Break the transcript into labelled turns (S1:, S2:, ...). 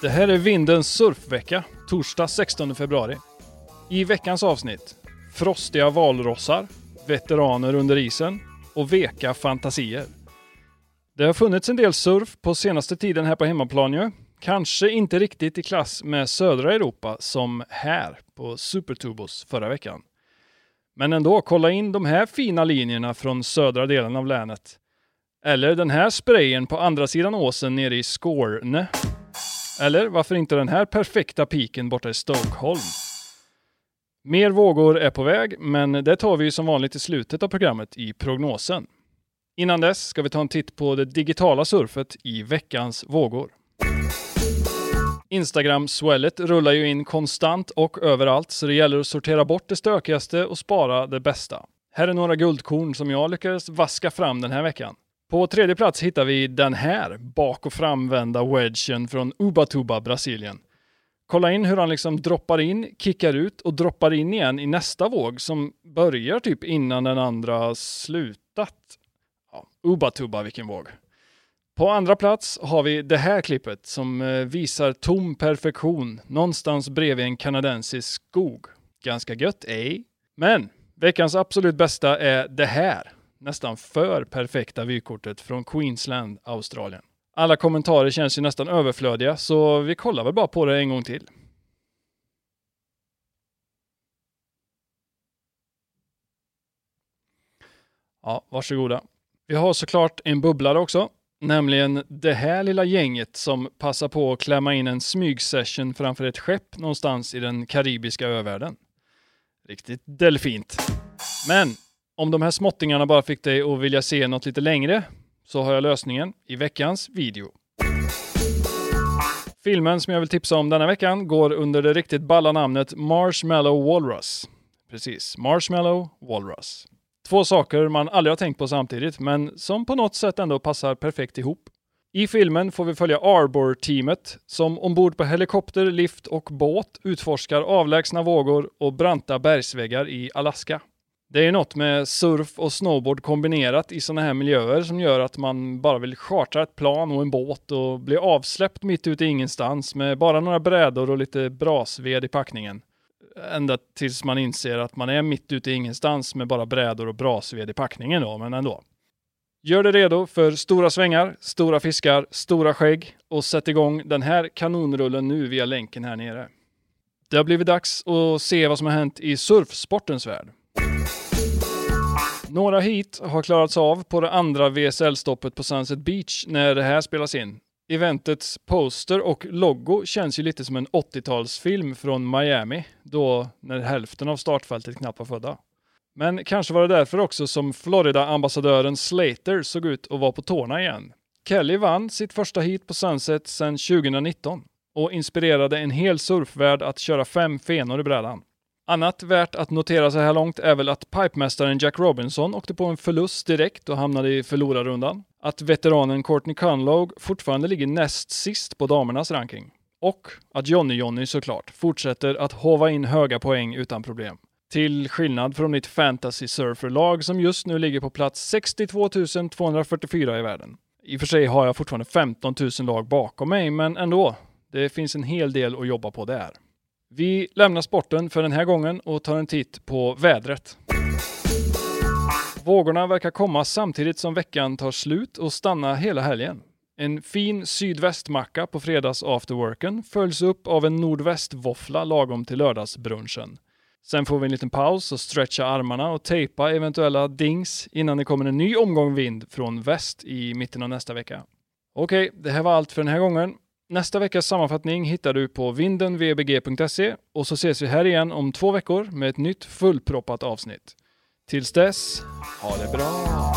S1: Det här är Vindens surfvecka, torsdag 16 februari. I veckans avsnitt, frostiga valrossar, veteraner under isen och veka fantasier. Det har funnits en del surf på senaste tiden här på hemmaplan ju. Kanske inte riktigt i klass med södra Europa som här på Supertubos förra veckan. Men ändå, kolla in de här fina linjerna från södra delen av länet. Eller den här sprayen på andra sidan åsen nere i Skåne. Eller varför inte den här perfekta piken borta i Stockholm? Mer vågor är på väg, men det tar vi som vanligt i slutet av programmet i prognosen. Innan dess ska vi ta en titt på det digitala surfet i veckans vågor. Instagram-swellet rullar ju in konstant och överallt, så det gäller att sortera bort det stökigaste och spara det bästa. Här är några guldkorn som jag lyckades vaska fram den här veckan. På tredje plats hittar vi den här bak och framvända wedgen från Ubatuba, Brasilien. Kolla in hur han liksom droppar in, kickar ut och droppar in igen i nästa våg som börjar typ innan den andra slutat. Ja, Ubatuba, vilken våg. På andra plats har vi det här klippet som eh, visar tom perfektion någonstans bredvid en kanadensisk skog. Ganska gött, ej? Men veckans absolut bästa är det här nästan för perfekta vykortet från Queensland, Australien. Alla kommentarer känns ju nästan överflödiga, så vi kollar väl bara på det en gång till. Ja, varsågoda. Vi har såklart en bubblare också, nämligen det här lilla gänget som passar på att klämma in en smygsession framför ett skepp någonstans i den karibiska övärlden. Riktigt delfint. Men om de här småttingarna bara fick dig att vilja se något lite längre så har jag lösningen i veckans video. Filmen som jag vill tipsa om denna veckan går under det riktigt balla namnet Marshmallow Walrus. Precis, Marshmallow Walrus. Två saker man aldrig har tänkt på samtidigt, men som på något sätt ändå passar perfekt ihop. I filmen får vi följa Arbor-teamet som ombord på helikopter, lift och båt utforskar avlägsna vågor och branta bergsväggar i Alaska. Det är något med surf och snowboard kombinerat i sådana här miljöer som gör att man bara vill chartra ett plan och en båt och bli avsläppt mitt ute i ingenstans med bara några brädor och lite brasved i packningen. Ända tills man inser att man är mitt ute i ingenstans med bara brädor och brasved i packningen då, men ändå. Gör dig redo för stora svängar, stora fiskar, stora skägg och sätt igång den här kanonrullen nu via länken här nere. Det har blivit dags att se vad som har hänt i surfsportens värld. Några hit har klarats av på det andra VSL-stoppet på Sunset Beach när det här spelas in. Eventets poster och logo känns ju lite som en 80-talsfilm från Miami, då när hälften av startfältet knappt var födda. Men kanske var det därför också som Florida-ambassadören Slater såg ut att vara på tårna igen. Kelly vann sitt första hit på Sunset sedan 2019 och inspirerade en hel surfvärld att köra fem fenor i brädan. Annat värt att notera så här långt är väl att pipemästaren Jack Robinson åkte på en förlust direkt och hamnade i förlorarrundan. Att veteranen Courtney Cunlogue fortfarande ligger näst sist på damernas ranking. Och att Johnny Johnny såklart fortsätter att hova in höga poäng utan problem. Till skillnad från mitt fantasy-surferlag som just nu ligger på plats 62 244 i världen. I och för sig har jag fortfarande 15 000 lag bakom mig, men ändå. Det finns en hel del att jobba på där. Vi lämnar sporten för den här gången och tar en titt på vädret. Vågorna verkar komma samtidigt som veckan tar slut och stanna hela helgen. En fin sydvästmacka på fredags afterworken följs upp av en nordvästvåffla lagom till lördagsbrunchen. Sen får vi en liten paus och stretcha armarna och tejpa eventuella dings innan det kommer en ny omgång vind från väst i mitten av nästa vecka. Okej, det här var allt för den här gången. Nästa veckas sammanfattning hittar du på vindenvbg.se och så ses vi här igen om två veckor med ett nytt fullproppat avsnitt. Tills dess, ha det bra!